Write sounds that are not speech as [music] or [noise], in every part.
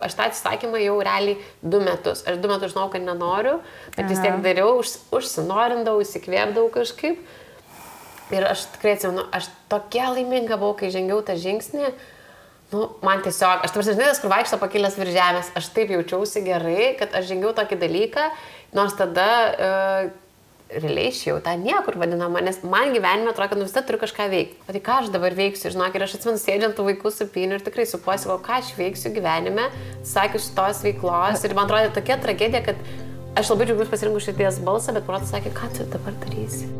Aš tą atsisakymą jau realiai du metus. Aš du metus žinau, kad nenoriu, bet vis tiek dariau, už, užsinorindavau, įsikvėpdavau kažkaip. Ir aš tikrai atsimenu, aš tokia laiminga buvau, kai žengiau tą žingsnį. Nu, man tiesiog, aš tam žinai, kur vaikšto pakilęs virš žemės, aš taip jaučiausi gerai, kad aš žengiau tokį dalyką, nors tada uh, realiai išėjau tą niekur vadinamą, nes man gyvenime atrodo, kad nu visada turiu kažką veikti. O tai ką aš dabar veiksiu, žinok, ir aš atsimenu sėdžiant vaikų supinių ir tikrai supuosiu, ką aš veiksiu gyvenime, sakiau šitos veiklos ir man atrodo tokia tragedija, kad aš labai džiaugiuosi pasirinkus širdies balsą, bet protas sakė, ką tu dabar darysi.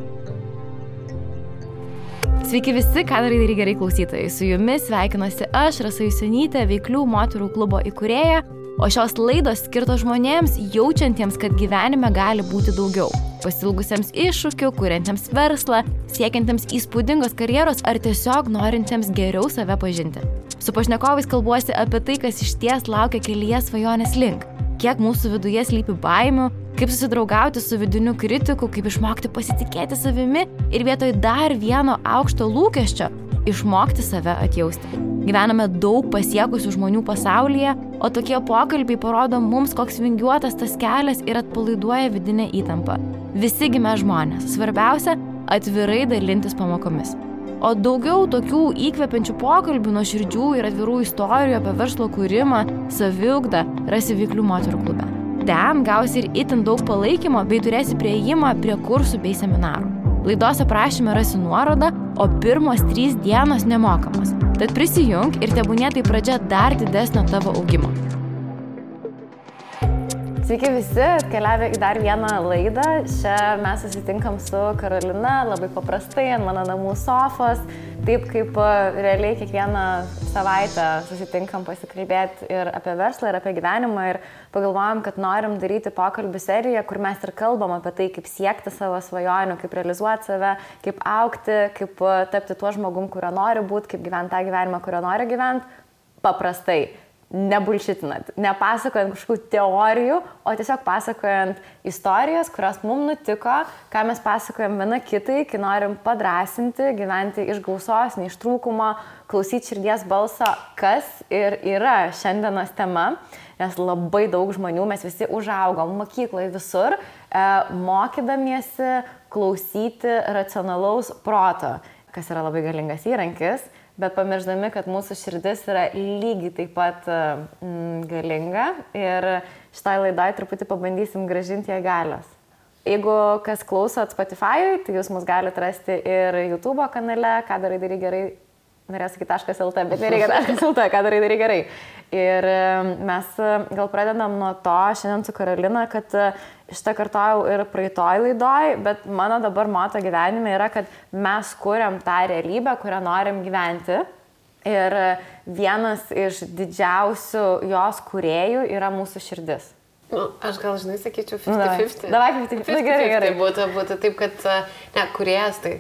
Sveiki visi, ką darai gerai klausytojai. Su jumis sveikinuosi aš, Rasa Jusinytė, Veiklių moterų klubo įkūrėja, o šios laidos skirtos žmonėms jaučiantiems, kad gyvenime gali būti daugiau pasilgusiems iššūkių, kuriantiems verslą, siekiantiems įspūdingos karjeros ar tiesiog norintiems geriau save pažinti. Su pašnekovais kalbuosi apie tai, kas iš ties laukia kelyje svajonės link, kiek mūsų viduje slypi baimių, kaip susidraugauti su vidiniu kritiku, kaip išmokti pasitikėti savimi ir vietoj dar vieno aukšto lūkesčio išmokti save atjausti. Gyvename daug pasiekusių žmonių pasaulyje, o tokie pokalbiai parodo mums, koks vingiuotas tas kelias ir atpalaiduoja vidinę įtampą. Visi gimė žmonės, svarbiausia - atvirai dalintis pamokomis. O daugiau tokių įkvepiančių pokalbių, nuoširdžių ir atvirų istorijų apie verslo kūrimą, saviugdą rasi Vyklių moterų klube. Ten gausi ir itin daug palaikymo bei turėsi prieimą prie kursų bei seminarų. Laidos aprašyme rasi nuorodą, o pirmos trys dienos nemokamos. Tad prisijung ir tebūnė tai pradžia dar didesnio tavo augimo. Sveiki visi, atkeliavę į dar vieną laidą. Čia mes susitinkam su Karolina labai paprastai ant mano namų sofos, taip kaip e, realiai kiekvieną savaitę susitinkam pasikalbėti ir apie verslą, ir apie gyvenimą. Ir pagalvojom, kad norim daryti pokalbių seriją, kur mes ir kalbam apie tai, kaip siekti savo svajonių, kaip realizuoti save, kaip aukti, kaip e, tapti tuo žmogum, kurio nori būti, kaip gyventi tą gyvenimą, kurio nori gyventi. Paprastai nebulšitinant, nepasakojant kažkokių teorijų, o tiesiog pasakojant istorijas, kurios mums nutiko, ką mes pasakojam viena kitai, kai norim padrasinti, gyventi iš gausos, ne iš trūkumo, klausyti širdies balso, kas ir yra šiandienos tema. Nes labai daug žmonių, mes visi užaugom mokykloje visur, e, mokydamiesi klausyti racionalaus proto, kas yra labai galingas įrankis, bet pamirždami, kad mūsų širdis yra lygiai taip pat mm, galinga ir šitai laidai truputį pabandysim gražinti ją galios. Jeigu kas klausot Spotify, tai jūs mus galite rasti ir YouTube kanale, ką darai darai gerai, norėjau sakyti taškas LT, bet nereikia taškas LT, ką darai darai gerai. Ir mes e, gal pradedam nuo to šiandien su Karolina, kad e, šitą kartojau ir praeitoj laidoj, bet mano dabar moto gyvenime yra, kad mes kuriam tą realybę, kurią norim gyventi. Ir vienas iš didžiausių jos kuriejų yra mūsų širdis. Nu, aš gal, žinai, sakyčiau 50-50. Davai 50-50. Gerai, gerai. Būtų, būtų taip, kad, e, ne, kuriejas tai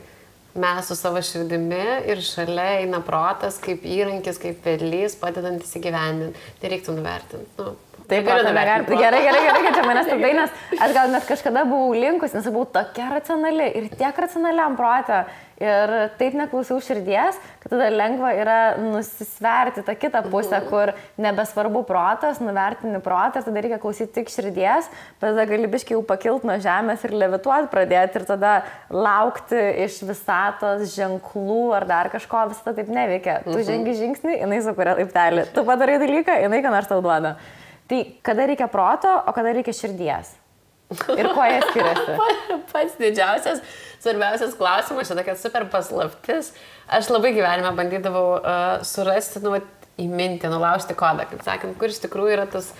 mes su savo širdimi ir šalia eina protas kaip įrankis, kaip vedlys, padedantis įgyvendinti. Nereiktų nuvertinti. Nu, Taip, gerai, gerai, gerai, gerai, gerai, kad čia manęs taip dainas. Aš gal net kažkada buvau linkus, nes buvau tokia racionali ir tiek racionaliam protė. Ir taip neklausiau širdies, kad tada lengva yra nusisverti tą kitą pusę, mhm. kur nebesvarbu protas, nuvertini protą, tada reikia klausyti tik širdies, tada gali biškai jau pakilti nuo žemės ir levituoti pradėti ir tada laukti iš visatos ženklų ar dar kažko, visą taip neveikia. Tu mhm. žengi žingsnį, jinai sukuria laiptelį. Tu padarai dalyką, jinai ką nors tau duoda. Tai kada reikia proto, o kada reikia širdies? Ir kuo jie skiriasi? [laughs] Pats didžiausias, svarbiausias klausimas, čia tokia super paslaptis. Aš labai gyvenime bandydavau uh, surasti, nu, į mintį, nulaužti kodą, kaip sakant, kur iš tikrųjų yra tas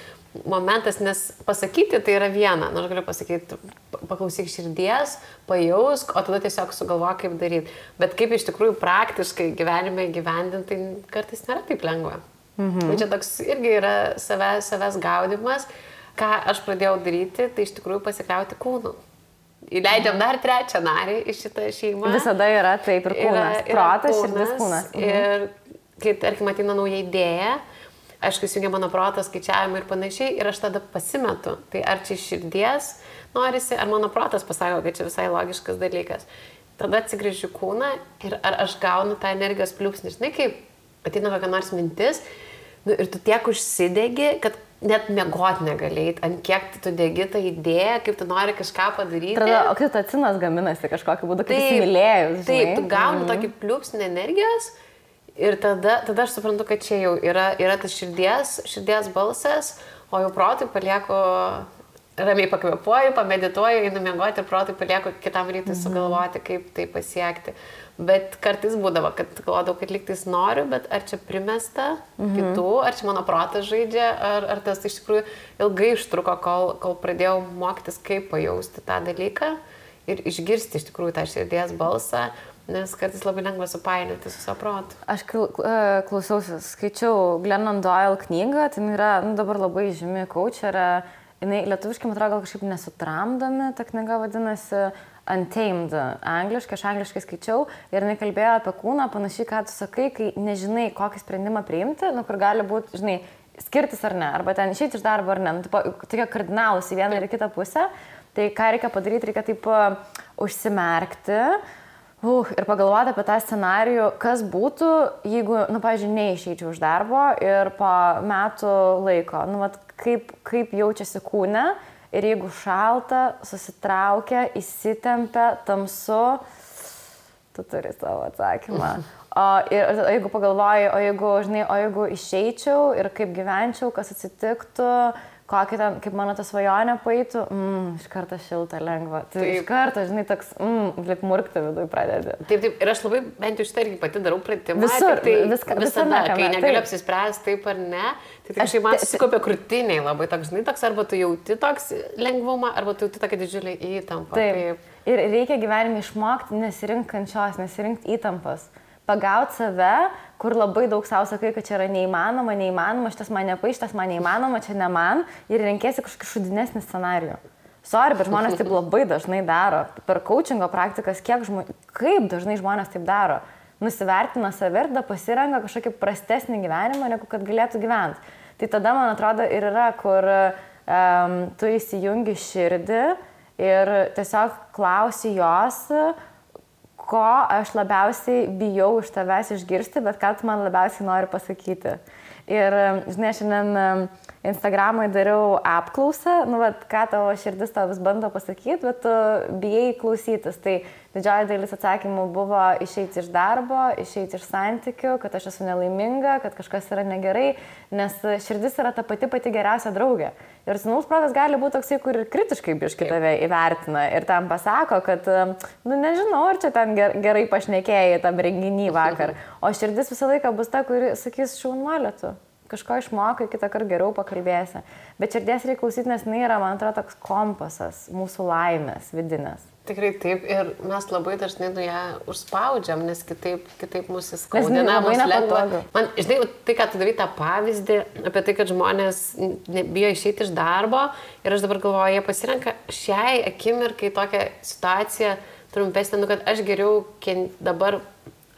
momentas, nes pasakyti tai yra viena, nu, aš galiu pasakyti, paklausyk širdies, pajausk, o tada tiesiog sugalvok, kaip daryti. Bet kaip iš tikrųjų praktiškai gyvenime gyvendinti, tai kartais nėra taip lengva. Mhm. Tai čia toks irgi yra savęs, savęs gaudimas. Ką aš pradėjau daryti, tai iš tikrųjų pasikliauti kūnu. Įleidžiam dar trečią narį į šitą šeimą. Visada yra taip ir kūnas. Yra, yra Protas, širdis, kūnas. Mhm. Ir kai, tarkim, ateina nauja idėja, aišku, įsijungia mano protas, skaičiavimai ir panašiai, ir aš tada pasimetu. Tai ar čia širdies norisi, ar mano protas pasako, kad čia visai logiškas dalykas. Tada atsigrėžiu kūną ir ar aš gaunu tą energijos pliūpsnį. Žinai, kaip ateina kokia nors mintis, nu, ir tu tiek užsidegi, kad net mėgoti negalėjai, ant kiek tu degi tą idėją, kaip tu nori kažką padaryti. Tada oksitocinas gaminasi kažkokiu būdu, kaip įsimylėjus. Taip, tu gauni mm. tokį pliūpsnį energijos ir tada, tada aš suprantu, kad čia jau yra, yra tas širdies, širdies balsas, o jau protui palieku ramiai pakvepuoju, pamedituoju, einu miegoti ir protui palieku kitam rytui mhm. sugalvoti, kaip tai pasiekti. Bet kartais būdavo, kad galvodavau, kad liktais noriu, bet ar čia primesta mhm. kitų, ar čia mano protas žaidžia, ar, ar tas iš tikrųjų ilgai užtruko, kol, kol pradėjau mokytis, kaip pajausti tą dalyką ir išgirsti iš tikrųjų tą širdies balsą, nes kartais labai lengva supainioti su savo protu. Aš klausiausi, skaičiau Glennon Doyle knygą, tai yra nu, dabar labai žymi kočerė, jinai lietuviškai, man atrodo, gal kažkaip nesutramdomi, ta knyga vadinasi Untamed angliškai, aš angliškai skaičiau ir jinai kalbėjo apie kūną, panašiai, ką tu sakai, kai nežinai, kokį sprendimą priimti, nu, kur gali būti, žinai, skirtis ar ne, arba ten išeiti iš darbo ar ne, nu, tipo, tokie kardinalus į vieną ir kitą pusę, tai ką reikia padaryti, reikia taip uh, užsimerkti, uh, ir pagalvoti apie tą scenarijų, kas būtų, jeigu, nu, pažiūrėjau, neišeičiau iš darbo ir po metų laiko, nu, vat, kaip, kaip jaučiasi kūne ir jeigu šalta, susitraukia, įsitempia, tamsu, tu turi savo atsakymą. [laughs] O ir o jeigu pagalvoji, o jeigu, žinai, o jeigu išeičiau ir kaip gyvenčiau, kas atsitiktų, kokį ten, kaip mano ta svajonė paėtų, mm, iš karto šilta, lengva. Tai taip. iš karto, žinai, toks, mm, lip murkti viduje pradedi. Taip, taip, ir aš labai bent jau šitą irgi pati darau pratimą. Visur, tai viską, visada, kai negaliu apsispręsti taip ar ne, tai tik kažkaip man susikopia krūtiniai labai toks, žinai, toks, arba tu jauti toks lengvumą, arba tu jauti tokia didžiulė įtampa. Taip. taip. Ir reikia gyvenime išmokti nesirinkti kančios, nesirinkti įtampas pagauti save, kur labai daug savo sakai, kad čia yra neįmanoma, neįmanoma, šitas man nepaaiš, šitas man neįmanoma, čia ne man ir renkėsi kažkokį šudinesnį scenarijų. Sorry, bet žmonės taip labai dažnai daro. Per coachingo praktikas, kiek žmonių, kaip dažnai žmonės taip daro. Nusivertina save ir tada pasirenka kažkokį prastesnį gyvenimą, negu kad galėtų gyventi. Tai tada, man atrodo, ir yra, kur um, tu įsijungi širdį ir tiesiog klausi jos, ko aš labiausiai bijau iš tavęs išgirsti, bet ką tu man labiausiai nori pasakyti. Ir, žinai, šiandien Instagramai dariau apklausą, nu, bet ką tavo širdis tau vis bando pasakyti, bet tu bijai klausytis. Tai didžioji dalis atsakymų buvo išeiti iš darbo, išeiti iš santykių, kad aš esu nelaiminga, kad kažkas yra negerai, nes širdis yra ta pati pati geriausia draugė. Ir sinaus protas gali būti toksai, kur ir kritiškai biški tave įvertina ir tam pasako, kad, nu nežinau, ar čia ten gerai pašnekėjai tam renginį vakar. [laughs] O širdis visą laiką bus ta, kuri sakys šaunuolė tu kažko išmokai, kitą kartą geriau pakalbėsi. Bet širdies reikia klausyti, nes jinai yra, man atrodo, toks kompasas mūsų laimės vidinės. Tikrai taip ir mes labai dažnai nu ją užspaudžiam, nes kitaip, kitaip mūsų skaudina, mūsų lengva. Man, žinai, tai, ką tu darai tą pavyzdį apie tai, kad žmonės bijo išeiti iš darbo ir aš dabar galvoju, jie pasirenka šiai akimirkai tokią situaciją trumpesnę, nu, kad aš geriau dabar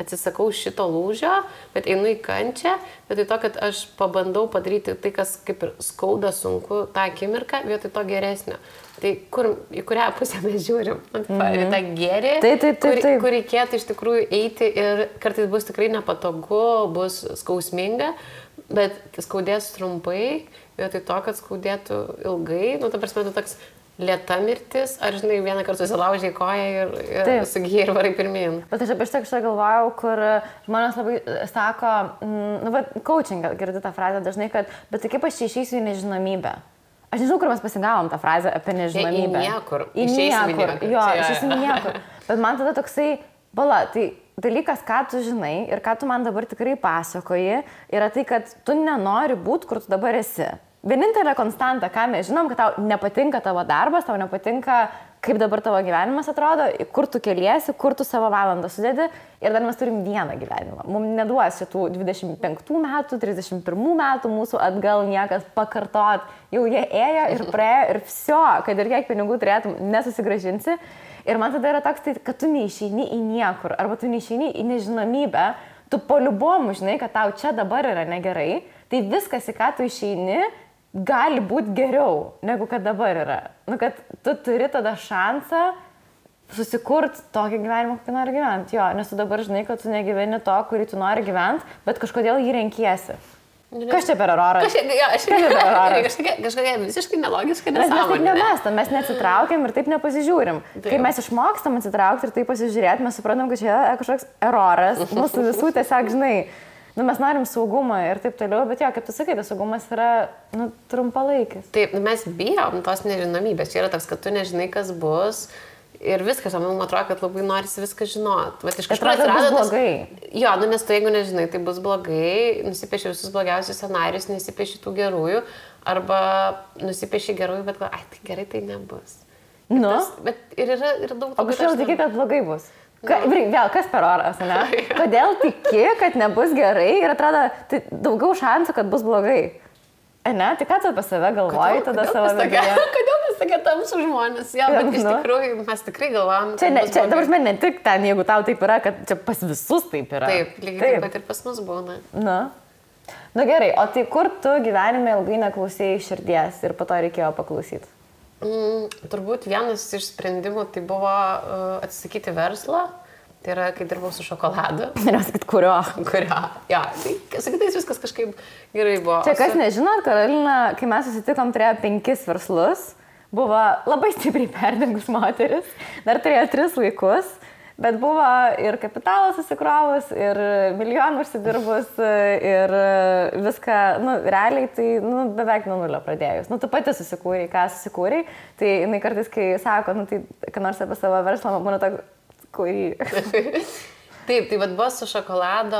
atsisakau šito lūžio, bet einu į kančią, vietoj to, kad aš pabandau padaryti tai, kas kaip ir skauda, sunku tą akimirką, vietoj to geresnio. Tai kur, į kurią pusę mes žiūrim? Mm -hmm. Tą gerį, taip, taip, taip, taip. Kur, kur reikėtų iš tikrųjų eiti ir kartais bus tikrai nepatogu, bus skausminga, bet skaudės trumpai, vietoj to, kad skaudėtų ilgai, nu, ta prasme, tu toks Lieta mirtis, ar žinai, vieną kartą susilaužiai koją ir, ir sugyji ir varai pirmin. Bet aš apie šitą kažką galvojau, kur žmonės labai sako, mm, nu, bet coaching, girdite tą frazę dažnai, kad, bet tai kaip aš išeisiu į nežinomybę. Aš nežinau, kur mes pasigavom tą frazę apie nežinomybę. Į niekur. Į niekur. Jo, iš esmės niekur. Bet man tada toksai, bala, tai dalykas, ką tu žinai ir ką tu man dabar tikrai pasakoji, yra tai, kad tu nenori būti, kur tu dabar esi. Vienintelė konstanta, ką mes žinom, kad tau nepatinka tavo darbas, tau nepatinka, kaip dabar tavo gyvenimas atrodo, kur tu keliesi, kur tu savo valandą sudedi ir dar mes turim vieną gyvenimą. Mums neduos šitų 25 metų, 31 metų mūsų atgal niekas pakartot. Jau jie ėjo ir [laughs] praėjo ir viso, kad ir kiek pinigų turėtum, nesusigražinsi. Ir man tada yra toks, tai, kad tu neišeini į niekur, arba tu neišeini į nežinomybę, tu poliubomu žinai, kad tau čia dabar yra negerai, tai viskas, į ką tu išeini, gali būti geriau, negu kad dabar yra. Nu, kad tu turi tada šansą susikurti tokį gyvenimą, kokį nori gyventi. Jo, nes tu dabar žinai, kad tu negyveni to, kurį tu nori gyventi, bet kažkodėl jį renkiesi. Kas čia per aurorą? Kažkokia, ja, aš Kas čia [laughs] per aurorą? [laughs] kažkokia, kažkokia visiškai nelogiška Mes, mes taip nesąmonė. nemestam, mes neatsitraukiam ir taip nepasižiūrim. Kai Taip. mes išmokstam atsitraukti ir taip pasižiūrėti, mes suprantam, kad čia yra kažkoks eroras, mūsų visų tiesiog, žinai, nu, mes norim saugumą ir taip toliau, bet jo, kaip tu sakai, tas saugumas yra nu, trumpalaikis. Taip, nu, mes bijom tos nežinomybės. Čia yra toks, kad tu nežinai, kas bus. Ir viskas, man atrodo, kad labai norisi viską žinoti. Bet iš kažkur atsirado tas... blogai. Jo, nu nes tu jeigu nežinai, tai bus blogai, nusipieši visus blogiausius scenarius, nesipieši tų gerųjų, arba nusipieši gerųjų, bet ai, tai gerai, tai nebus. Nu. Tas, bet ir yra ir daug O kažkodėl dažnai- tiki, kad blogai bus. Ka, vėl, kas per oras, ne? [laughs] Kodėl tiki, kad nebus gerai ir atrodo, tai daugiau šansų, kad bus blogai. Ne, tai ką tu apie save galvoji Kodėl- tada kodėl savo mes viduje? [laughs] Kodėl mes tokie tamsų žmonės? Jo, bet iš Nu. tikrųjų mes tikrai galvom. Čia, ne, čia, dabar ne tik ten, jeigu tau taip yra, kad čia pas visus taip yra. Taip, lygiai taip pat ir pas mus būna. Na. Na gerai, o tai kur tu gyvenime ilgai neklausėjai širdies ir po to reikėjo paklausyti? Mm, turbūt vienas iš sprendimų tai buvo uh, atsisakyti verslo. Tai yra, kai dirbau su šokoladu. [laughs] Noriu sakyti, kurio. Kurio. Ja, tai su kitais viskas kažkaip gerai buvo. Čia kas nežinot, Karolina, kai mes susitikom, turėjo penkis verslus, buvo labai stipriai perdengus moteris, dar turėjo tris vaikus, bet buvo ir kapitalas susikrovus, ir milijonų užsidirbus, ir viską, nu, realiai tai nu, beveik nuo nulio pradėjus. Nu, tu pati susikūrei, ką susikūrei, tai jinai kartais, kai sako, nu, tai ką nors apie savo verslą, man būna toks, kurį. [laughs] Taip, tai vad buvo su šokolado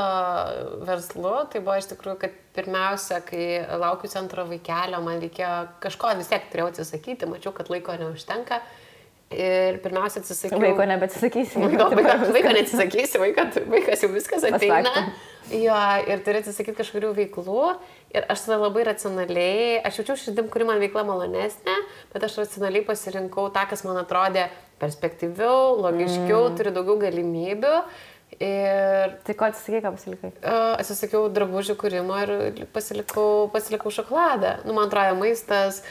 verslu, tai buvo iš tikrųjų, kad pirmiausia, kai laukiu centro vaikelio, man reikėjo kažko vis tiek turėjau atsisakyti, mačiau, kad laiko neužtenka. Ir pirmiausia atsisakiau. Vaiko nebetsisakysi. [laughs] Vaiko, vaiko, vaiko neatsisakysi, vaiko, vaikas jau viskas ateina. faktam. Jo, ir turi atsisakyti kažkurių veiklų. Ir aš tada labai racionaliai, aš jaučiu širdim, kuri man veikla malonesnė, bet aš racionaliai pasirinkau tą, kas man atrodė perspektyviau, logiškiau, mm. turi daugiau galimybių. Ir Tai ko atsisakai, ką pasilikai? uh, atsisakiau drabužių kūrimo ir pasilikau, pasilikau šokoladą. Nu, man atrodo, maistas,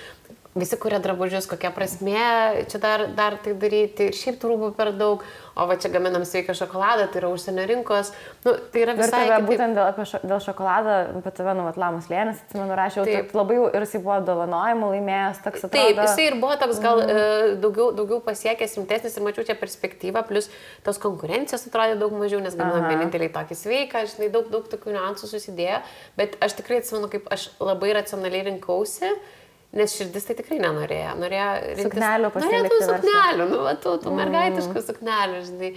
visi kuria drabužius, kokia prasme čia dar, dar tai daryti. Ir šiaip rūbų per daug, o va čia gaminam sveiką šokoladą, tai yra užsienio rinkos. Nu, tai yra Ir visai... tave kitaip. būtent dėl, šo, dėl šokolado, apie tave nuvatlamas lėnis, atsimenu, rašiau, Taip. taip labai ir jisai buvo dovanojimų laimėjęs, toks atrodo. Taip, jisai ir buvo toks gal mm. daugiau, daugiau pasiekęs, rimtesnis ir mačiau čia perspektyvą, plus tos konkurencijos atrodė daug mažiau, nes gaminam Aha. vieninteliai tokį sveiką, žinai, daug, daug tokių niuansų susidėjo, bet aš tikrai atsimenu, kaip aš labai racionaliai rinkausi. Nes širdis tai tikrai nenorėjo. Norėjo rinktis... Suknelių Norėjo pasilikti tų verslą. suknelių, nu, va, tų, tų mergaitiškų suknelių, žinai.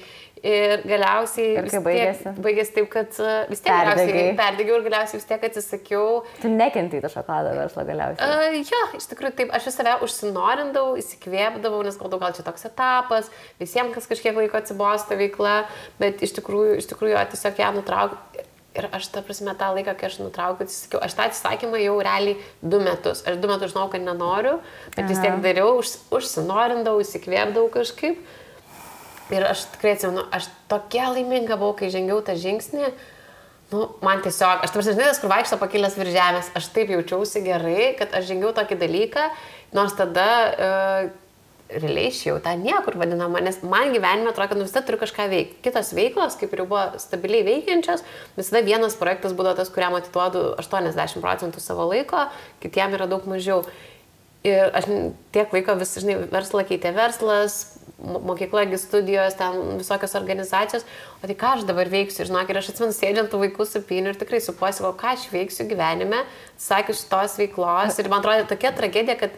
Ir galiausiai... Ir kaip tiek baigėsi? Baigėsi taip, kad uh, vis tiek Perdegai. galiausiai perdegiau ir galiausiai vis tiek atsisakiau. Tu nekentai tą šokolado verslą galiausiai. Uh, jo, iš tikrųjų taip, aš vis save užsinorindavau, įsikvėpdavau, nes galvoju, gal čia toks etapas, visiems kas kažkiek laiko atsibosta veikla, bet iš tikrųjų, iš tikrųjų jo, tiesiog ją nutraukiau. Ir aš tą prasme tą laiką, kai aš nutraukiau, atsisakiau, aš tą atsisakymą jau realiai du metus. Aš du metus žinau, kad nenoriu, bet vis tiek Aha. dariau, už, užsinorindavau, įsikvėpdavau kažkaip. Ir aš tikrai atsimenu, aš tokia laiminga buvau, kai žengiau tą žingsnį. Nu, man tiesiog, aš tam žinai, kur vaikšto pakilęs virš žemės, aš taip jaučiausi gerai, kad aš žengiau tokį dalyką, nors tada uh, realiai išėjau tą niekur vadinamą, nes man gyvenime atrodo, kad nu visada turiu kažką veikti. Kitos veiklos, kaip ir jau buvo stabiliai veikiančios, visada vienas projektas būdavo tas, kuriam atiduodu 80 procentų savo laiko, kitiem yra daug mažiau. Ir aš tiek laiko vis, žinai, verslą keitė verslas, mo- mokykla, gi studijos, ten visokios organizacijos. O tai ką aš dabar veiksiu, žinok, ir aš atsimenu sėdžiant tų vaikų supinių ir tikrai supuosi, o ką aš veiksiu gyvenime, sakius šitos veiklos. Ir man atrodo tokia tragedija, kad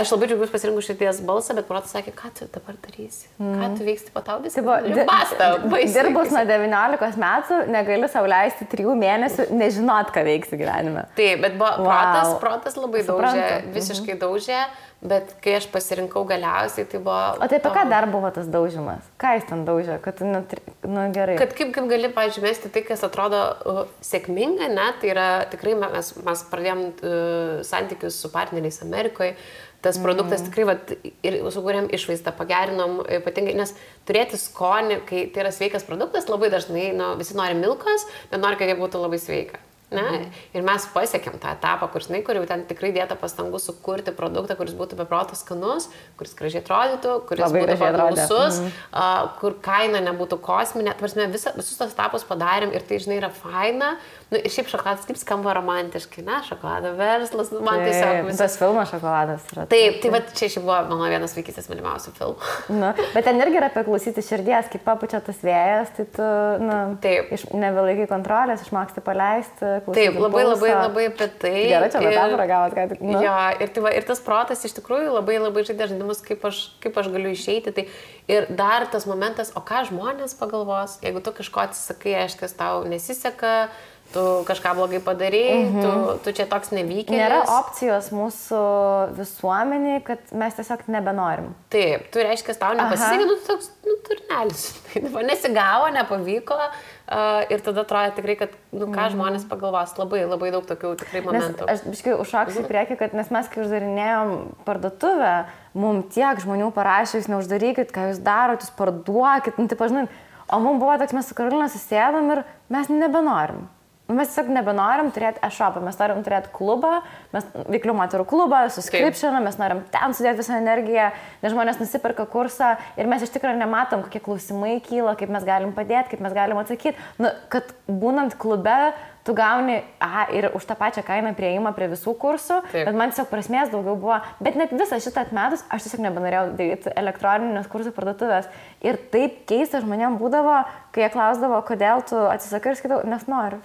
aš labai džiaugiuosi pasirinkus šities balsą, bet protas sakė, ką tu dabar darysi, mm. ką tu veiksi po tau visą. Tai basta, baisiai. dirbus nuo 19 metų, negali sauliaisti 3 mėnesių, nežinot, ką veiksi gyvenime. Taip, bet buvo Vau. protas, protas labai Suprantu. daužė, Mhm. visiškai daužė, bet kai aš pasirinkau galiausiai, tai buvo... O tai apie ką dar buvo tas daužimas? Ką jis ten daužė? Kad, netri- nu gerai. Kad kaip, kaip gali, pavyzdžiui, mesti tai, kas atrodo uh, sėkminga, ne, tai yra tikrai mes, mes pradėjom uh, santykius su partneriais Amerikoje, tas produktas tikrai, vat, ir sukūrėm išvaizdą, pagerinom ypatingai, nes turėti skonį, kai tai yra sveikas produktas, labai dažnai, nu, visi nori milkos, bet nori, kad jie būtų labai sveika. Ne? Ir mes pasiekėm tą etapą, kur, žinai, kur jau ten tikrai dėta pastangų sukurti produktą, kuris būtų beprotas skanus, kuris gražiai atrodytų, kuris Labai būtų paklausus, uh, kur kaina nebūtų kosminė. Prasme, visa, visus tos etapus padarėm ir tai, žinai, yra faina. Nu, ir šiaip šokoladas kaip skamba romantiškai, ne, šokolado verslas, nu, man tiesiog Taip, visas. Tas filmas šokoladas yra. Taip, tai va čia šiaip buvo mano vienas vaikystės mylimiausių filmų. Nu, bet ten irgi yra apie klausyti širdies, kaip papučia tas vėjas, tai tu nu, Taip. iš, nebelaikai kontrolės, išmoksti paleisti. Klausyti Taip, labai, labai, pulso. labai apie tai. Gerai, čia ir- metaforą gavot, ką tik. Nu. Jo, ir, tai va, ir tas protas iš tikrųjų labai labai žaidė žaidimus, kaip aš, kaip aš galiu išeiti. Tai ir dar tas momentas, o ką žmonės pagalvos, jeigu tu kažko atsisakai, aiškiai, tau nesiseka, tu kažką blogai padarai, mhm. tu, tu čia toks nevykėlis. Nėra opcijos mūsų visuomeniai, kad mes tiesiog nebenorim. Taip, tu reiškia, tau nepasisekė, nu, tu toks, nu, turnelis. [laughs] Tai nesigavo, nepavyko. Uh, ir tada atrodo tikrai, kad, nu, ką žmonės pagalvos. Labai, labai daug tokių tikrai Mhm. Nes momentų. aš biškai užšoksiu į priekį, kad nes mes, kai uždarinėjom parduotuvę, mums tiek žmonių parašė, jūs neuždarykit, ką jūs darot, jūs parduokit, nu, tai pažinai. O mums buvo toks, mes su Karolina susėdam ir mes nebenorim. Mes tiesiog nebenorim turėti e-shopą, mes norim turėti klubą, mes veiklių moterų klubą, suscriptioną, mes norim ten sudėti visą energiją, nes žmonės nusipirka kursą ir mes iš tikrųjų nematom, kokie klausimai kyla, kaip mes galim padėti, kaip mes galim atsakyti. Nu, kad būnant klube, tu gauni, aha, ir už tą pačią kainą prieimą prie visų kursų, Taip. bet man tiesiog prasmės daugiau buvo. Bet net visą šitą atmetus, aš tiesiog nebenorėjau daryti elektroninės kursų parduotuvės. Ir taip keista žmonėm būdavo, kai jie klausdavo, kodėl tu atsisakai ir skaitau, nes noriu.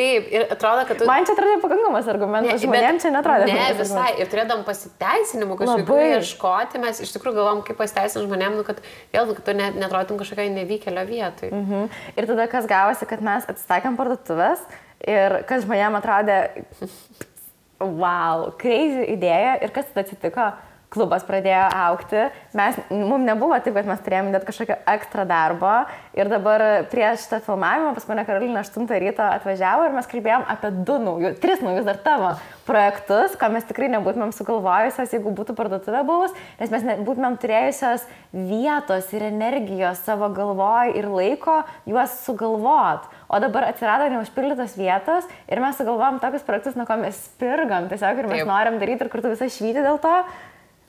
Taip, ir atrodo, kad tu... Man čia atrodė pakankamas argumentas, žmonėm čia netrodė. Ne, visai. Ir turėdam pasiteisinimų kažkokių ieškoti, mes iš tikrųjų galvom, kaip pasiteisinti žmonėm, nu, kad vėl, kad tu net, netrodytum kažkokiai nevykėlio vietoj. Mhm. Ir tada kas gavosi, kad mes atsisakėm parduotuvės ir kas žmonėm atrodė, [laughs] wow, crazy idėja ir kas tada atsitiko. Klubas pradėjo aukti, mes, mums nebuvo taip, kad mes turėjome net kažkokio ekstra darbo ir dabar prieš šitą filmavimą pas mane Karolina 8 ryto atvažiavo ir mes kalbėjom apie du naujus, tris naujus dar tavo projektus, ką mes tikrai nebūtumėm sugalvojusios, jeigu būtų parduotuvė buvus, nes mes nebūtumėm turėjusios vietos ir energijos savo galvoj ir laiko juos sugalvot. O dabar atsirado neužpildytos vietos ir mes sugalvojom tokius projektus, nuo ko mes spirgam tiesiog ir mes Taip. norim daryti ir kartu visą švyti dėl to.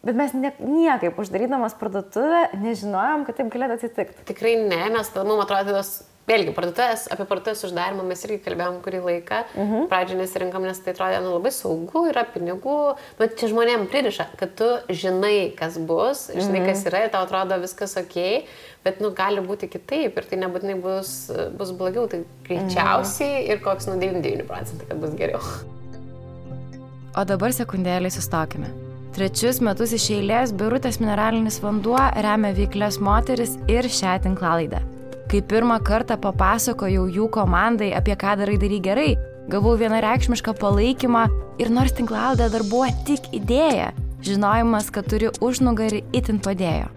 Bet mes ne, niekaip uždarydamas parduotuvę nežinojom, kad taip galėtų atsitikti. Tikrai ne, mes, tada, mums atrodo, tos, vėlgi, parduotuvės, apie parduotuvės uždarimą mes irgi kalbėjom kurį laiką. Mhm. Pradžioje nesirinkam, nes tai atrodė nu, labai saugu, yra pinigų, bet čia žmonėm pririša, kad tu žinai, kas bus, žinai, kas yra ir tau atrodo viskas ok, bet, nu, gali būti kitaip ir tai nebūtinai bus, bus blogiau, tai greičiausiai ir koks, nu, 99 procentai, kad bus geriau. O dabar sekundėlį sustokime. Trečius metus iš eilės Birutės mineralinis vanduo remia veiklės moteris ir šią tinklalaidą. Kai pirmą kartą papasakojau jų komandai, apie ką darai darai gerai, gavau vienareikšmišką palaikymą ir nors tinklalaidė dar buvo tik idėja, žinojimas, kad turi užnugarį itin padėjo.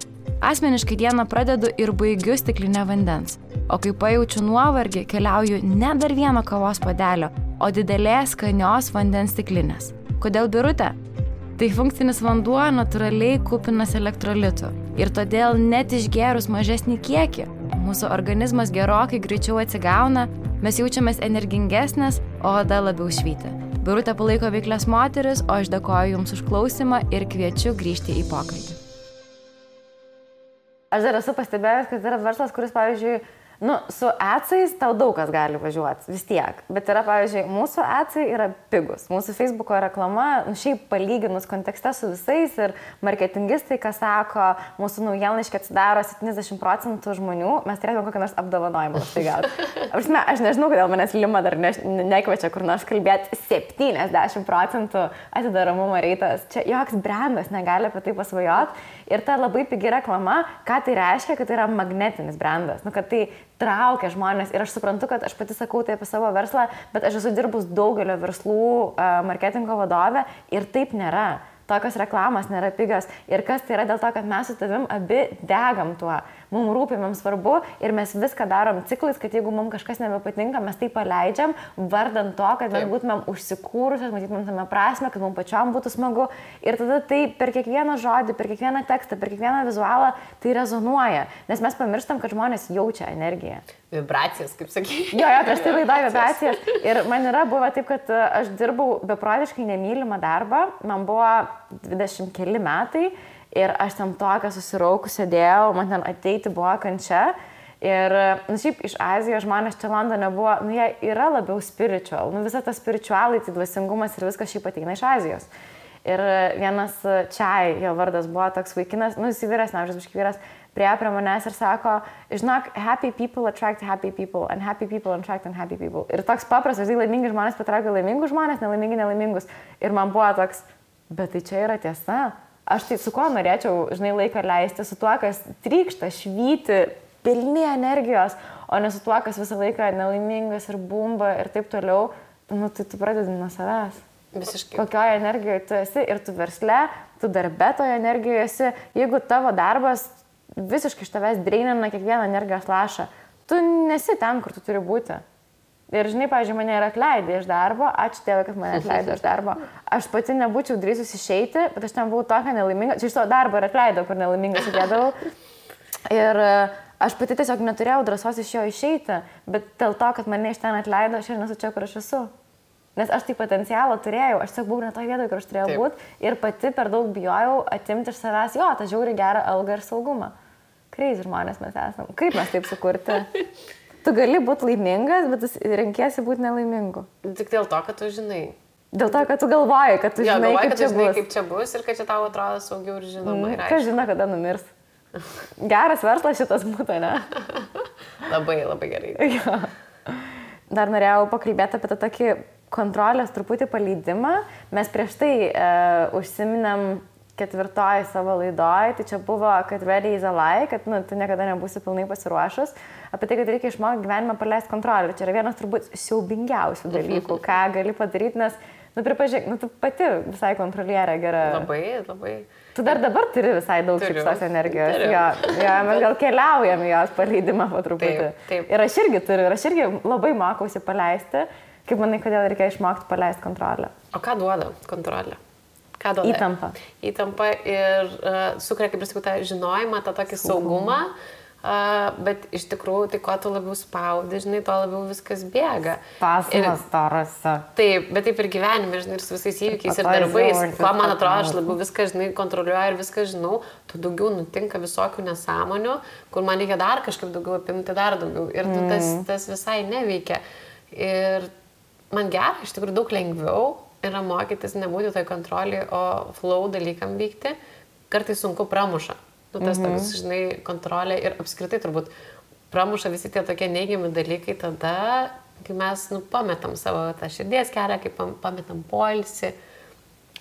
Asmeniškai dieną pradedu ir baigiu stiklinę vandens, o kai pajaučiu nuovargį, keliauju ne dar vieno kavos padelio, o didelės skanios vandens stiklinės. Kodėl birutė? Tai funkcinis vanduo natūraliai kupinas elektrolitų ir todėl net išgerus mažesnį kiekį, mūsų organizmas gerokai greičiau atsigauna, mes jaučiamės energingesnės, o oda labiau švyti. Birutė palaiko veiklės moteris, o aš dėkoju Jums už klausimą ir kviečiu grįžti į pokalbį. Aš dar esu pastebėjęs, kad yra verslas, kuris, pavyzdžiui, nu, su atsais tau daug kas gali važiuoti, vis tiek. Bet yra, pavyzdžiui, mūsų atsai yra pigus. Mūsų Facebook'o reklama, nu, šiaip palyginus kontekste su visais ir marketingistai, kas sako, mūsų naujienlaiškė atsidaro 70 procentų žmonių, mes turėtume kokią nors apdovanojimą tai. [laughs] Aš, ne, aš nežinau, kodėl manęs Lima dar ne, nekviečia kur nors kalbėti 70 procentų atidaromumo reitas. Čia joks brandas negali apie tai pasvajot. Ir ta labai pigi reklama, ką tai reiškia, kad tai yra magnetinis brandas. Nu, kad tai traukia žmonės. Ir aš suprantu, kad aš pati sakau tai apie savo verslą, bet aš esu dirbus daugelio verslų marketingo vadovė ir taip nėra. Tokios reklamos nėra pigios. Ir kas tai yra dėl to, kad mes su tavim abi degam tuo. Mums rūpi, mums svarbu ir mes viską darom ciklais, kad jeigu mums kažkas nebepatinka, mes tai paleidžiam, vardant to, kad mes būtumėm užsikūrusios, matytumėm tame prasme, kad mums pačiom būtų smagu. Ir tada tai per kiekvieną žodį, per kiekvieną tekstą, per kiekvieną vizualą tai rezonuoja, nes mes pamirštam, kad žmonės jaučia energiją. Vibracijas, kaip sakyti. Jo, jo, prieš tai laidoju vibracijas. Ir man yra buvo taip, kad e, aš dirbau beprotiškai nemylimą darbą, man buvo 20 keli metai ir aš tam tokia susiraukų sėdėjau, man ten ateiti buvo kančia. Ir, nu, šiaip iš Azijos žmonės čia Londone buvo, nu, jie yra labiau spiritual, nu, visa ta spiritualai, tai dvasingumas ir viskas šiaip ateina iš Azijos. Ir vienas čia, jo vardas buvo toks vaikinas, nu, jis vyresnis, amžius biški vyras, prie prie manęs ir sako, žinok, happy people attract happy people, and happy people attract unhappy people. Ir toks paprastas, tai laimingi žmonės patraukia laimingus žmonės, nelaimingi nelaimingus. Ir man buvo toks, bet tai čia yra tiesa aš tai su kuo norėčiau, žinai, laiką leisti, su tuo, kas trykšta, švyti, pilni energijos, o ne su tuo, kas visą laiką nelaimingas ir bumba ir taip toliau, nu tai tu pradedi nuo savęs. Visiškai. Kokioje energijoje tu esi ir tu versle, tu darbe toje energijoje esi, jeigu tavo darbas visiškai iš tavęs dreinina kiekvieną energijos lašą, tu nesi ten, kur tu turi būti. Ir žinai, pažiūrėjau, mane yra atleidę iš darbo, ačiū Dievui, kad mane atleido iš darbo. Aš pati nebūčiau drįsus išeiti, bet aš ten buvau tokia nelaiminga, čia iš to darbo ir atleido, kur nelaiminga sėdėdavau. Ir e, aš pati tiesiog neturėjau drąsos iš jo išeiti, bet dėl to, kad mane iš ten atleido, aš ir nesu čia, kur aš esu. Nes aš tai potencialą turėjau, aš tiesiog buvau ne toje vietoje, kur aš turėjau būti ir pati per daug bijojau atimti iš savęs jo, tą žiauri gerą algą ir saugumą. Kreizį žmonės mes esame. Kaip mes taip sukurti? [laughs] Tu gali būti laimingas, bet renkiesi būti nelaimingu. Tik dėl to, kad tu žinai. Dėl to, kad tu galvoji, kad tu Jo, žinai, galvoji, kaip kad tu čia žinai, bus. kaip čia bus ir kad čia tau atrodo saugiau ir žinoma. ir Kas žino, kada numirs. [laughs] Geras verslas šitas būtų, ne? [laughs] Labai, labai gerai. [laughs] Jo. Dar norėjau pakalbėti apie tą tokį kontrolės truputį paleidimą. Mes prieš tai e, užsiminėm ketvirtoji savo laidoj, tai čia buvo, kad ready is a lie, kad nu, tu niekada nebūsi pilnai pasiruošus, apie tai, kad reikia išmokti gyvenimą paleisti kontrolę. Čia yra vienas turbūt siaubingiausių dalykų, [laughs] ką gali padaryti, nes, nu, pripažink, nu, tu pati visai kontrolierė gera. Labai, labai. Tu dar dabar turi visai daug šipsos energijos. Turiu. Jo, jo, mes gal keliaujam jos paleidimą po truputį. Taip, taip. Ir aš irgi turiu, ir aš irgi labai mokausi paleisti. Kaip manai, kodėl reikia išmokti paleisti kontrolę? O ką duoda kontrolė? Ką duoda? Įtampa. Įtampa ir uh, sukuria, kaip ir sakau, tą žinojimą, tą tokį saugumą. Uh, bet iš tikrųjų, tai kuo tu labiau spaudi, žinai, tuo labiau viskas bėga. Pasmas tarasi. Taip, bet taip ir gyvenime, žinai, ir su visais įvykiais ir darbais. Kuo man atrodo, aš labiau viską, žinai, kontroliuoju ir viską žinau, tu daugiau nutinka visokių nesąmonių, kur man reikia dar kažkaip daugiau apimti, dar daugiau. Ir tu, tas, tas visai neveikia. Ir man gera, iš tikrųjų daug lengviau yra mokytis nebūti toj kontrolį, o flow dalykam vykti. Kartais sunku pramuša. Nu, tas mhm. toks, žinai, kontrolė ir apskritai turbūt pramuša visi tie tokie neigiami dalykai tada, kai mes nu, pametam savo tą širdies kelią, kai pam- pametam poilsį.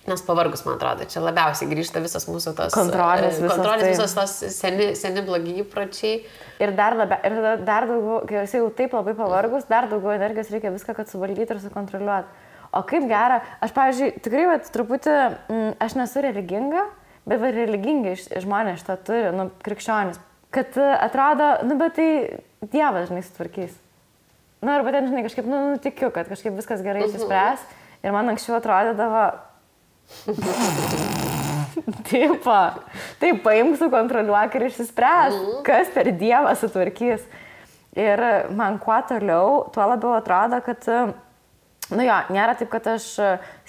Nes pavargus, man atrodo, čia labiausiai grįžta visas mūsų tos Kontrolės e, visas, kontrolės tai. visos tos seni, seni blogi įpročiai. Ir dar, labia, ir dar daugiau, kai esi jau taip labai pavargus, dar daugiau energijos reikia viską, kad suvaldyti ir sukontroliuoti. O kaip gera, aš, pavyzdžiui, tikrai, vat, truputį, mm, aš nesu religinga, bet va, religingi žmonės šitą turi, nu, krikščionis, kad e, atrodo, nu, bet tai Dievas, žinai, sutvarkys. Na, arba ten, žinai, kažkaip, nu, nu, tikiu, kad kažkaip viskas gerai išsispręs. Ir man anksčiau atrodydavo, [laughs] Taip, taip, paimk su kontroliuok ir išsispręs, kas per Dievą sutvarkys. Ir man kuo toliau, tuo labiau atrodo, kad, nu jo, nėra taip, kad aš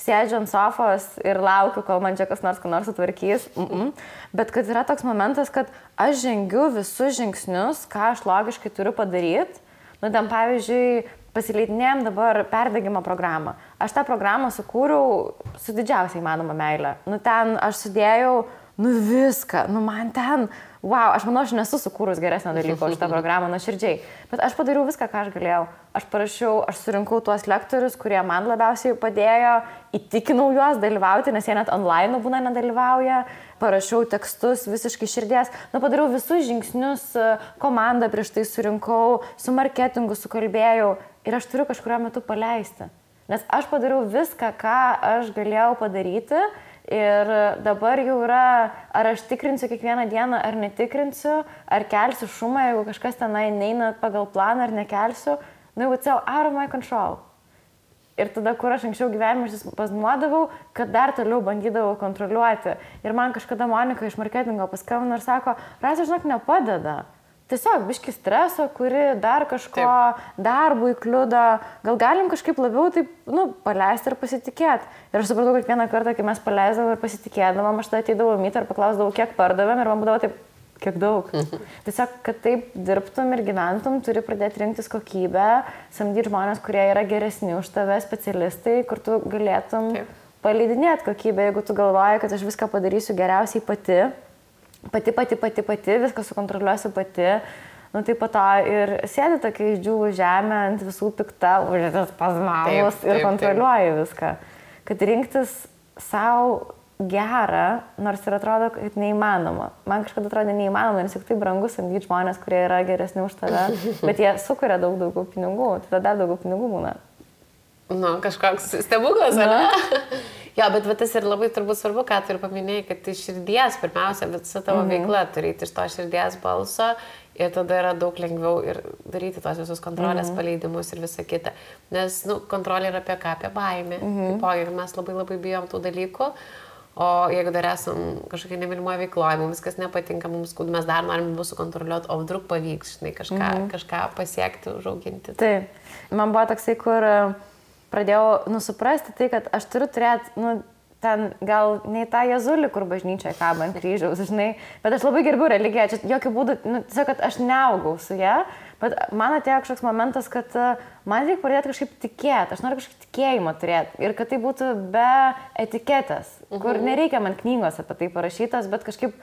sėdžiu ant sofos ir laukiu, kol man čia kas nors ką nors sutvarkys, mm -mm. bet kad yra toks momentas, kad aš žengiu visus žingsnius, ką aš logiškai turiu padaryti. Nu, ten pavyzdžiui, pasileidinėjom dabar perdegimo programą. Aš tą programą sukūriau su didžiausiai įmanoma meile. Nu, ten aš sudėjau, nu viską, nu man ten, wow, aš manau, aš nesu sukūrus geresnio dalyko už tą [laughs] programą nuoširdžiai. Bet aš padariau viską, ką aš galėjau. Aš parašiau, aš surinkau tuos lektorius, kurie man labiausiai padėjo, įtikinau juos dalyvauti, nes jie net online būna nedalyvauja. Parašiau tekstus visiškai širdies, nu padariau visus žingsnius, e, komandą prieš tai surinkau, su marketingu sukalbėjau ir aš turiu kažkurio metu paleisti. Nes aš padariau viską, ką aš galėjau padaryti, Ir dabar jau yra, ar aš tikrinsiu kiekvieną dieną, ar netikrinsiu, ar kelsiu šumą, jeigu kažkas tenai neina pagal planą, ar nekelsiu. Nu, it's out of my control. Ir tada, kur aš anksčiau gyvenime pasnuodavau, kad dar toliau bandydavau kontroliuoti. Ir man kažkada Monika iš marketingo paskambino ir sako, Rasa, žinok, nepadeda. Tiesiog biški streso, kuri dar kažko taip. darbui kliudo, gal galim kažkaip labiau taip, nu, paleisti ir pasitikėti. Ir aš supratau, kad vieną kartą, kai mes paleisdavom ir pasitikėdavom, aš tada ateidavau mytą ir paklausdavau, kiek pardavėm ir man būdavo taip, kiek daug. Tiesiog, kad taip dirbtum ir gyventum, turi pradėti rinktis kokybę, samdyti žmonės, kurie yra geresni už tave, specialistai, kur tu galėtum palydinėti kokybę, jeigu tu galvoji, kad aš viską padarysiu geriausiai pati pati, pati, pati, pati, viską sukontroliuosiu pati. Nu, tai po to ir sėdi tokia išdžiūvų žemė ant visų pikta, užėtas pazmavus ir kontroliuoji taip. viską. Kad rinktis savo gerą, nors ir atrodo, kad neįmanoma. Man kažkada atrodė neįmanoma, nes juk tai brangu samdyti žmonės, kurie yra geresni už tave, [laughs] bet jie sukuria daug daugiau pinigų, tada dar daugiau pinigų būna. Nu, kažkoks stebuklas, ar ne? [laughs] Jo, bet va, tas ir labai turbūt svarbu, ką tu ir paminėjai, kad iš širdies pirmiausia, visa tavo mm -hmm. veikla turėti iš to širdies balso ir tada yra daug lengviau ir daryti tos visus kontrolės -hmm. paleidimus ir visa kita. Nes, nu, kontrolė yra apie ką, apie baimę. -hmm. Taipogi mes labai labai bijom tų dalykų. O jeigu dar esam kažkokia nemylimoje veikloje, mums viskas nepatinka, mums skūd, mes dar norim bus sukontroliuoti, o vdruk pavyks, žinai, kažką, -hmm. kažką pasiekti, užauginti. Taip. Man buvo toksai, kur uh, pradėjau nusuprasti tai, kad aš turiu turėti, nu, ten gal ne tą jezulį, kur bažnyčioje kaba ant kryžiaus, žinai, bet aš labai gerbiu religiją, čia jokių būdų, nu, tiesiog, kad aš neaugau su ją, bet man atėjo kažkoks momentas, kad uh, man reikia pradėti kažkaip tikėti, aš noriu kažkaip tikėjimą turėti ir kad tai būtų be etiketės, kur mhm. nereikia man knygos apie tai parašytos, bet kažkaip,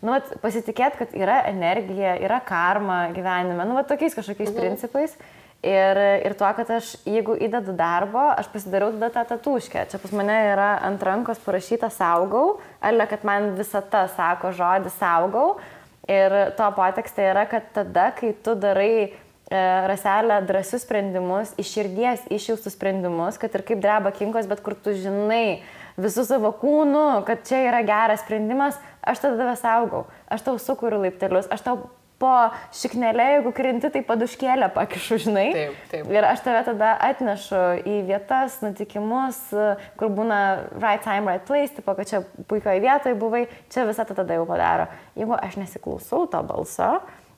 nu, vat, pasitikėti, kad yra energija, yra karma gyvenime, nu, vat, tokiais kažkokiais mhm. principais. Ir, ir tuo, kad aš, jeigu įdedu darbo, aš pasidariau tada tą tatuškę. Čia pas mane yra ant rankos parašyta saugau, arba kad man visata sako žodį saugau. Ir to potekste yra, kad tada, kai tu darai e, raselę drąsius sprendimus, iš širdies išjaustus sprendimus, kad ir kaip dreba kinkos, bet kur tu žinai visų savo kūnų, kad čia yra geras sprendimas, aš tada tave saugau, aš tau sukūriu laiptelius, aš tau po šiknelė, jeigu krinti, tai paduškėlę pakišu, žinai. Taip, taip. Ir aš tave tada atnešu į vietas, nutikimus, kur būna right time, right place, tipo, kad čia puikioje vietoje buvai, čia visą tą tada jau padaro. Jeigu aš nesiklausau to balso,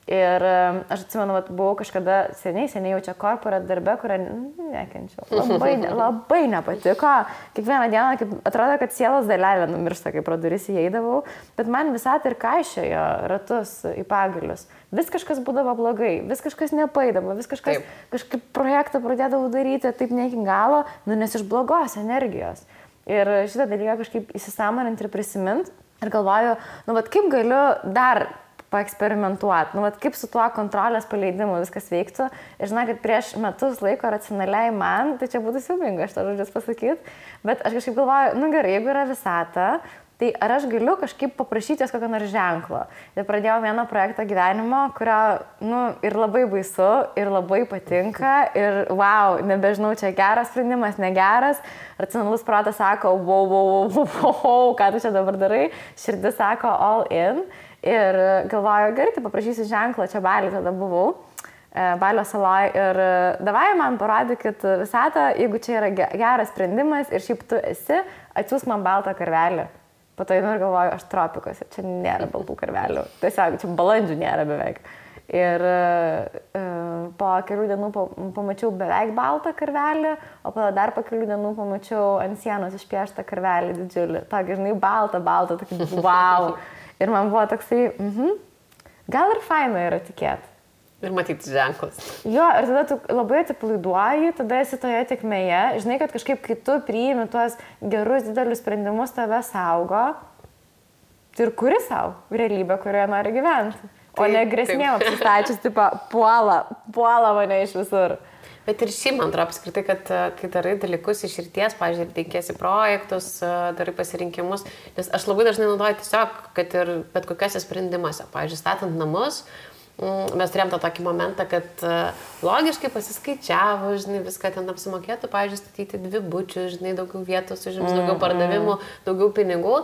Ir aš atsimenu, kad buvau kažkada seniai, seniai jau čia korporat darbė, kurią nekenčiau. Labai, [laughs] labai nepatiko. Kiekvieną dieną kaip, atrodo, kad sielos dalelė numiršta, kai pro duris įeidavau, bet man visą tai ir kaišiojo ratus į pagalius. Vis kažkas būdavo blogai, vis kažkas nepaidavo, vis kažkas taip. kažkaip projektą pradėdavau daryti taip ne iki galo, nu nes iš blogos energijos. Ir šitą dalyką kažkaip įsisamoninti ir prisiminti. Ir galvoju, nu, vad kaip galiu dar paeksperimentuoti. Nu, vat, kaip su tuo kontrolės paleidimu viskas veiktų. Ir žinai, kad prieš metus laiko racionaliai man, tai čia būtų siubinga, aš tą žodžius pasakyti, bet aš kažkaip galvoju, nu gerai, jeigu yra visata, tai ar aš galiu kažkaip paprašyti jos kokio nors ženklo. Ir pradėjau vieną projektą gyvenimo, kurio, nu, ir labai baisu, ir labai patinka, ir wow, nebežinau, čia geras sprendimas, negeras. Racionalus protas sako, wow, wow, wow, wow, wow, ką tu čia dabar darai, širdis sako all in. Ir galvoju, gerai, tai paprašysiu ženklą, čia balį tada buvau. E, balio saloje ir e, davai man parodykit visatą, jeigu čia yra geras sprendimas ir šiaip tu esi, atsiūs man baltą karvelį. Po to einu ir galvoju, aš tropikose, čia nėra baltų karvelių. Tiesiog čia balandžių nėra beveik. Ir uh, po kelių dienų pamačiau beveik baltą karvelį, o po dar po kelių dienų pamačiau ant sienos išpieštą karvelį didžiulį. Tokį, žinai, baltą, baltą, tokį [laughs] wow. Ir man buvo toksai, mhm, gal ir faina yra tikėti. Ir matyti ženklus. Jo, ir tada tu labai atipalaiduoji, tada esi toje tikmėje, žinai, kad kažkaip kai tu priimi tuos gerus didelius sprendimus, tave saugo. Tai ir kuri savo realybę, kurioje nori gyventi. O ne grėsmėm apsistačius, tipo, puola, puola mane iš visur. Bet ir šiaip, man atrodo, apskritai, kad e, kai darai dalykus iš ryties, pažiūrėjau, teikėsi projektus, e, darai pasirinkimus, nes aš labai dažnai naudoju tiesiog, kad ir bet kokiuose sprendimuose, pažiūrėjau, statant namus, mm, mes turėjom tą tokį momentą, kad e, logiškai pasiskaičiavo, žinai, viską ten apsimokėtų, pavyzdžiui, statyti dvi bučius, žinai, daugiau vietos užims, daugiau Mm, pardavimų, daugiau pinigų.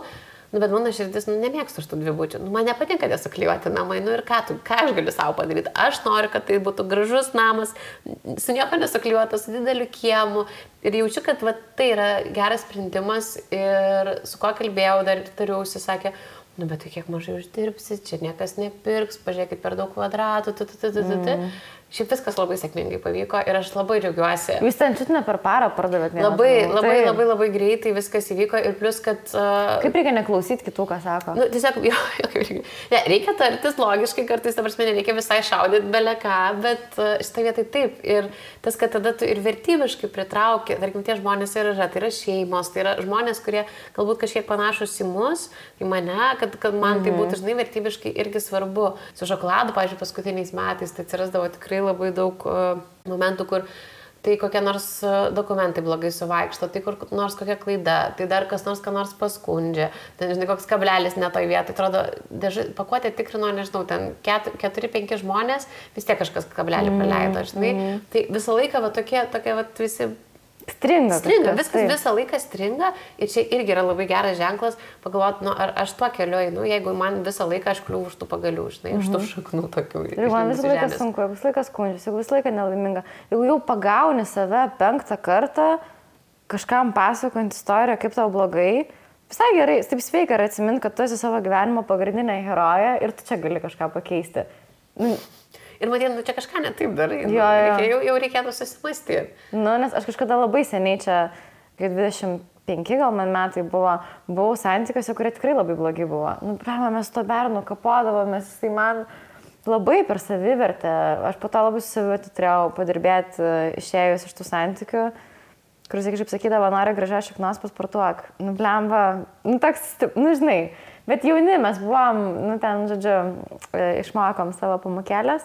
Nu, bet mano širdis, nu, nemėgstu šitų dvibučių. Nu, man nepatinka tie suklijuoti namai. Nu ir ką, tu, ką aš galiu savo padaryti? Aš noriu, kad tai būtų gražus namas, su nieko nesuklijuotas, su dideliu kiemu. Ir jaučiu, kad va, tai yra geras sprendimas. Ir su kuo kalbėjau, dar tariausi, sakė, nu bet tai kiek mažai uždirbsi, čia niekas nepirks, pažiūrėkit per daug kvadratų. Tu, tu, tu, tu, tu, tu. Šiaip viskas labai sėkmingai pavyko ir aš labai džiaugiuosi. Jūs ten čiut ne per parą pardavėt. vienas Labai, labai, Taip. labai, labai greitai viskas įvyko ir plus, kad... Uh, Kaip reikia neklausyti kitų, ką sako? Nu, tiesiog, [laughs] jo, jo, kaip reikia. Ne, reikia tartis logiškai, kartais, ta prasme, nereikia visai šaudyti belę ką, bet uh, šitą vietą taip. Ir tas, kad tada tu ir vertybiškai pritrauki, tarkim, tie žmonės ir yra, tai yra šeimos, tai yra žmonės, kurie galbūt kažkiek panašus į mus, į mane, kad, kad man tai būtų, žinai, vertybiškai irgi svarbu. Su šokoladu, pažiūrėjau, paskutiniais metais tai atsirasdavo tikrai labai daug uh, momentų, kur tai kokie nors e, dokumentai blogai suvaikšto, tai kur nors kokia klaida, tai dar kas nors ką nors paskundžia, ten, žinai, koks kablelis ne toj vietoj, atrodo, dėžai, pakuotė tikrino, nežinau, ten 4-5 žmonės, vis tiek kažkas kablelį praleido, žinai, tai visą laiką va tokie, tokie va visi Stringa. Stringa, viskas taip. visą laiką stringa ir čia irgi yra labai geras ženklas, pagalvoti, nu, ar aš tuo keliu einu, jeigu man visą laiką aš kliūvu už tų pagalių, žinai, už tų šaknų tokių. Ir Mhm. man visą laiką žemės. sunku, visą laiką skundžiuosi, visą laiką nelaiminga. Jeigu jau pagauni save penktą kartą, kažkam pasakojant istoriją, kaip tau blogai, visai gerai, taip sveika yra atsiminti, kad tu esi savo gyvenimo pagrindinė heroja ir tu čia gali kažką pakeisti. Nu, Ir matyt, nu, čia kažką netaip darai. Nu, Jo, jo. reikia, jau, jau reikėtų susimastyti. Nu, nes aš kažkada labai seniai čia, kai 25 gal man metai buvo, buvau santykiuose, kurie tikrai labai blogi buvo. Nu, prama, mes to bernu kapodavomės, jisai man labai per savivertę, aš po to labai su savivertė turėjau padirbėti e, išėjus iš tų santykių, kuris, kaip sakydavo, nori gražios šiknos pasportuok. Nu, blemba, nu, toks, nu, žinai. Bet jauni mes buvom, nu, ten, žodžiu, e, išmokom savo pamokėlės.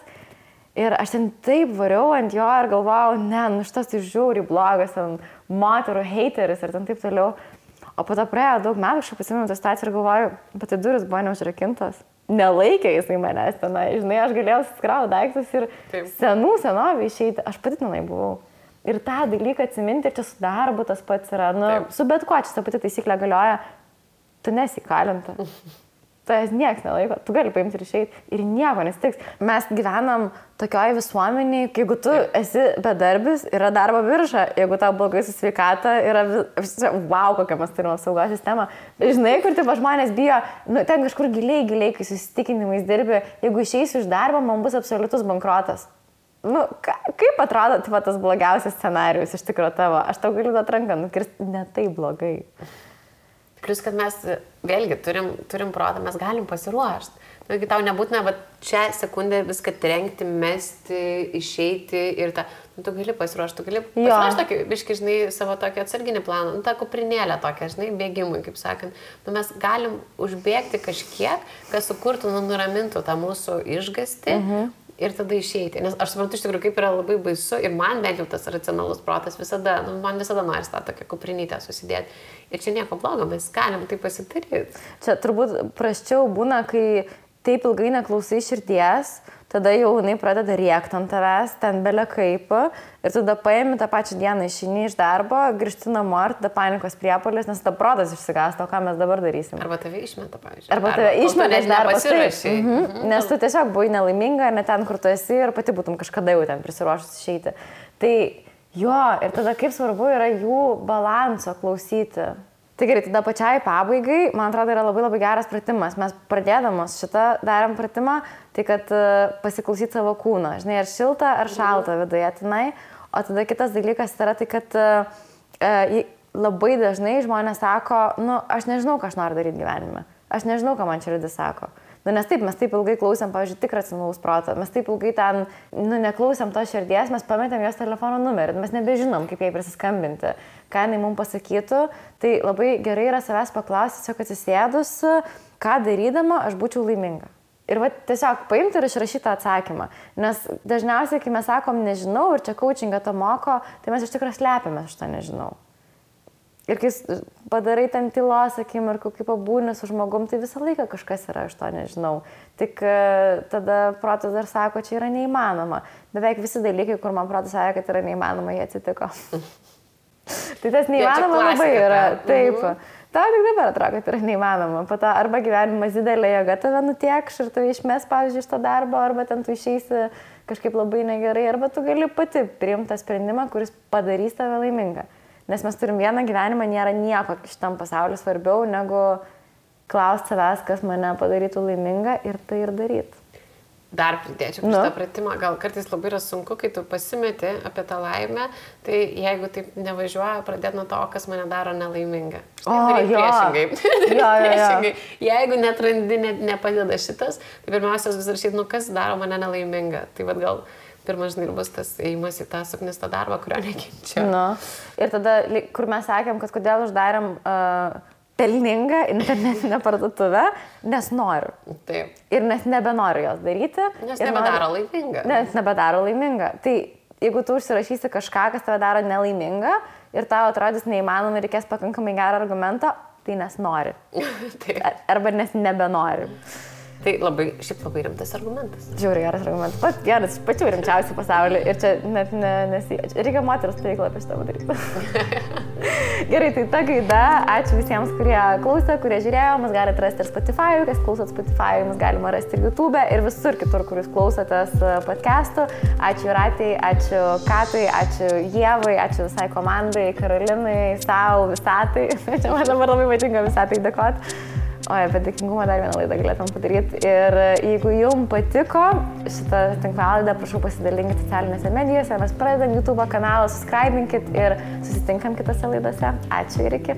Ir aš ten taip variau ant jo ir galvojau, ne, nu šitas tai žiūri blogas, ten moterų hateris ir ten taip toliau. O po to praėjo daug metų, aš pasimenu tą situaciją ir galvoju, bet tai duris buvo neužrakintos. Nelaikė jisai manęs tenai, žinai, aš galėjau skrau daiktus ir Taip. senų senovį išeiti, aš pati tenai buvau. Ir tą dalyką atsiminti, ir čia su darbu tas pats yra, nu, Taip. su bet kuo čia ta pati taisyklė galioja, tu nesikalinta. [laughs] Tavęs niekas nelaiko, tu gali paimti ir išeiti ir nieko nesitiks. Mes gyvenam tokioje visuomenėje, kai jeigu tu esi bedarbis, yra darbo birža, jeigu tau blogai su sveikata, yra, vis- wow, kokią mes turime saugos sistemą. Žinai, kur tipo žmonės bijo, nu, ten kažkur giliai, giliai, kai susitikinimais dirbi, jeigu išeisiu iš darbo, man bus absoliutus bankrotas. Nu, ka, kaip atrodo tipo, tas blogiausias scenarius iš tikrųjų tavo? Aš tau galiu duoti ranką, nukirsti ne taip blogai. Plus, kad mes vėlgi turim, turim protą, mes galim pasiruošti. Taigi tau nebūtina va, čia sekundę viską trenkti, mesti, išeiti ir tą, nu, tu gali pasiruošti, tu gali pasiruošti tokį, biškai, žinai, savo tokį atsarginį planą, nu, tą kuprinėlę tokią, žinai, bėgimui, kaip sakant. Nu, mes galim užbėgti kažkiek, kas sukurtų, nu, nuramintų tą mūsų išgasti. Mhm. Ir tada išeiti. Nes aš suprantu iš tikrųjų, kaip yra labai baisu ir man bent jau tas racionalus protas visada, nu, man visada nori tą tokią kuprinytę susidėti. Ir čia nieko blogo, mes galim tai pasidaryti. Čia turbūt prasčiau būna, kai taip ilgai neklausai širdies, tada jau jinai pradeda rėkti ant tavęs, ten belia kaip, ir tada paėmi tą pačią dieną išeini iš darbo, grįžti namo ir tada panikos priepolis, nes tada protas išsigąsta, o ką mes dabar darysim. Arba tave išmeta, pavyzdžiui. Arba tave tu išmeta iš darbo. taip. nepasirašei. Mhm. Nes tu tiesiog buvai nelaiminga, ne ten, kur tu esi ir pati būtum kažkada jau ten prisiruošus išeiti. Tai jo, ir tada kaip svarbu yra jų balanso klausyti. Tai gerai, tada pačiai pabaigai, man atrodo, yra labai labai geras pratimas. Mes pradėdamos šitą darėm pratimą, tai kad e, pasiklausyti savo kūną. Žinai, ar šilta, ar šalta viduje tenai. O tada kitas dalykas yra tai, kad e, e, labai dažnai žmonės sako, nu, aš nežinau, ką aš noriu daryti gyvenime. Aš nežinau, ką man širdis sako. Nu, nes taip, mes taip ilgai klausėm, pavyzdžiui, tik racionalaus proto, mes taip ilgai ten, nu, neklausėm to širdies, mes pametėm jos telefono numerį, mes nebežinom, kaip jai prisiskambinti, ką jinai mums pasakytų. Tai labai gerai yra savęs paklausti, tiesiog atsisėdus, ką darydama aš būčiau laiminga. Ir va, tiesiog paimti ir išrašyti atsakymą. Nes dažniausiai, kai mes sakom nežinau ir čia coachingą to moko, tai mes iš tikrųjų slepiamės iš to nežinau. Ir kai padarai ten tylos akimirkų, kaip pabūni su žmogum, tai visą laiką kažkas yra, aš to nežinau. Tik e, tada protas dar sako, čia yra neįmanoma. Beveik visi dalykai, kur man protas sakė, kad yra neįmanoma, jie atsitiko. [laughs] tai tas neįmanoma labai yra. ta. Taip. Mhm. Tau tik dabar atrodo, kad yra neįmanoma. Po to arba gyvenimas didelė jėga tave nutiekš ir tave išmes, pavyzdžiui, iš to darbo, arba ten tu išeisi kažkaip labai negerai, arba tu gali pati priimti tą sprendimą, kuris padarys tave laimingą. Nes mes turim vieną gyvenimą, nėra nieko šitam pasauliu svarbiau negu klausti savęs, kas mane padarytų laimingą ir tai ir daryti. Dar pridėčiau Nu. šitą pratimą, gal kartais labai yra sunku, kai tu pasimeti apie tą laimę, tai jeigu taip nevažiuoja, pradėti nuo to, kas mane daro nelaimingą. O, jo. priešingai. Jo, jo, [laughs] priešingai. Jeigu netrandi, net nepadeda šitas, tai pirmiausia, vis rašyti, nu kas daro mane nelaimingą. Tai vad gal pirmas žinai ir bus tas įėjimas į tą suknistą darbą, kurio nekenčiu. Nu. Ir tada, kur mes sakėm, kad kodėl uždarėm uh, pelningą internetinę parduotuvę, nes noriu. Taip. Ir nes nebenoriu jos daryti. Nes nebedaro noriu- laimingą. Nes nebedaro laimingą. Tai jeigu tu užsirašysi kažką, kas tave daro nelaimingą ir tau atrodys neįmanoma ir reikės pakankamai gerą argumentą, tai nes nori. [laughs] Taip. Ar- Arba nes nebenori. Tai labai, šiaip labai rimtas argumentas. Žiūri, geras argumentas. Pats geras, pačiu rimčiausių pasaulyje. Ir čia net ne, nesi... Reikia moteris stovyklą apie šitą padaryti. [laughs] Gerai, tai ta gaida. Ačiū visiems, kurie klausė, kurie žiūrėjo. Mus galite rasti ir Spotify, kas klausot Spotify, mus galima rasti ir YouTube ir visur kitur, kur jūs klausotės e, podcastų. Ačiū Ratijai, ačiū Katui, ačiū Jėvai, ačiū visai komandai, Karolinai, savo, visatai. [laughs] Čia man dabar labai patinka visatai dėkoti. O apie dėkingumą dar vieną laidą galėtum padaryti. Ir jeigu jums patiko šitą tinklalaidą, prašau pasidalinkite socialinėse medijose. Mes pradedam YouTube kanalą, subscribinkit ir susitinkam kitose laidose. Ačiū ir iki.